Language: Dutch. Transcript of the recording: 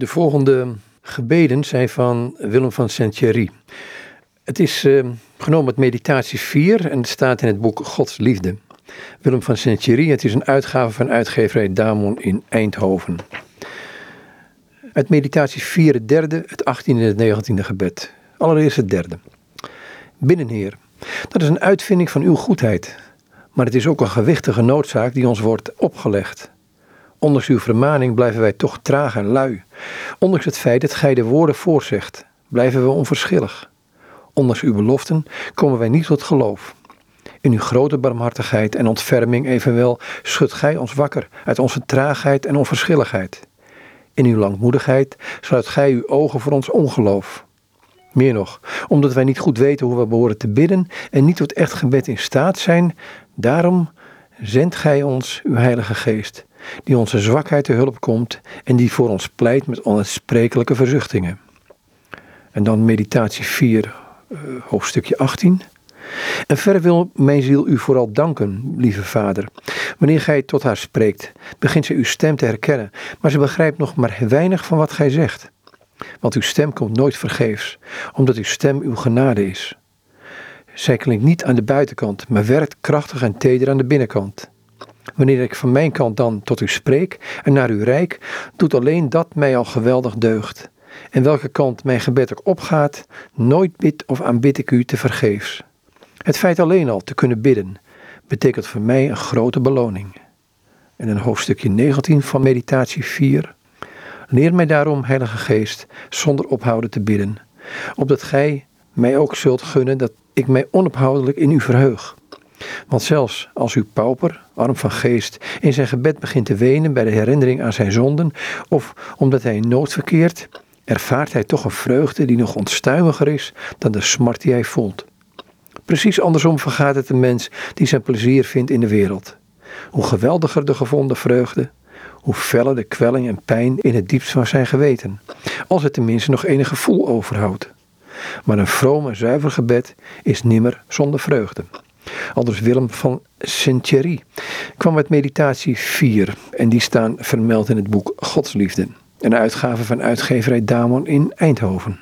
De volgende gebeden zijn van Willem van Saint-Thierry. Het is uh, genomen uit Meditatie 4 en het staat in het boek Gods Liefde. Willem van Saint-Thierry, het is een uitgave van uitgeverij Damon in Eindhoven. Uit Meditatie 4, het derde, het 18e en het 19e gebed. Allereerst het derde. Binnenheer, dat is een uitvinding van uw goedheid, maar het is ook een gewichtige noodzaak die ons wordt opgelegd. Ondanks uw vermaning blijven wij toch traag en lui. Ondanks het feit dat gij de woorden voorzegt, blijven we onverschillig. Ondanks uw beloften komen wij niet tot geloof. In uw grote barmhartigheid en ontferming evenwel schudt gij ons wakker uit onze traagheid en onverschilligheid. In uw langmoedigheid sluit gij uw ogen voor ons ongeloof. Meer nog, omdat wij niet goed weten hoe we behoren te bidden en niet tot echt gebed in staat zijn, daarom zendt gij ons uw Heilige Geest, die onze zwakheid te hulp komt en die voor ons pleit met onuitsprekelijke verzuchtingen. En dan meditatie 4, uh, hoofdstukje 18. En verder wil mijn ziel u vooral danken, lieve vader. Wanneer gij tot haar spreekt, begint ze uw stem te herkennen, maar ze begrijpt nog maar weinig van wat gij zegt. Want uw stem komt nooit vergeefs, omdat uw stem uw genade is. Zij klinkt niet aan de buitenkant, maar werkt krachtig en teder aan de binnenkant. Wanneer ik van mijn kant dan tot u spreek en naar uw rijk, doet alleen dat mij al geweldig deugt. En welke kant mijn gebed ook opgaat, nooit bid of aanbid ik u te vergeefs. Het feit alleen al te kunnen bidden, betekent voor mij een grote beloning. En een hoofdstukje 19 van meditatie 4. Leer mij daarom, Heilige Geest, zonder ophouden te bidden, opdat Gij mij ook zult gunnen dat ik mij onophoudelijk in u verheug. Want zelfs als uw pauper, arm van geest, in zijn gebed begint te wenen bij de herinnering aan zijn zonden, of omdat hij in nood verkeert, ervaart hij toch een vreugde die nog onstuimiger is dan de smart die hij voelt. Precies andersom vergaat het een mens die zijn plezier vindt in de wereld. Hoe geweldiger de gevonden vreugde, hoe feller de kwelling en pijn in het diepst van zijn geweten, als het tenminste nog enig gevoel overhoudt. Maar een vroom en zuiver gebed is nimmer zonder vreugde. Aldus Willem van Saint-Thierry kwam met meditatie 4 en die staan vermeld in het boek Godsliefde, een uitgave van uitgeverij Damon in Eindhoven.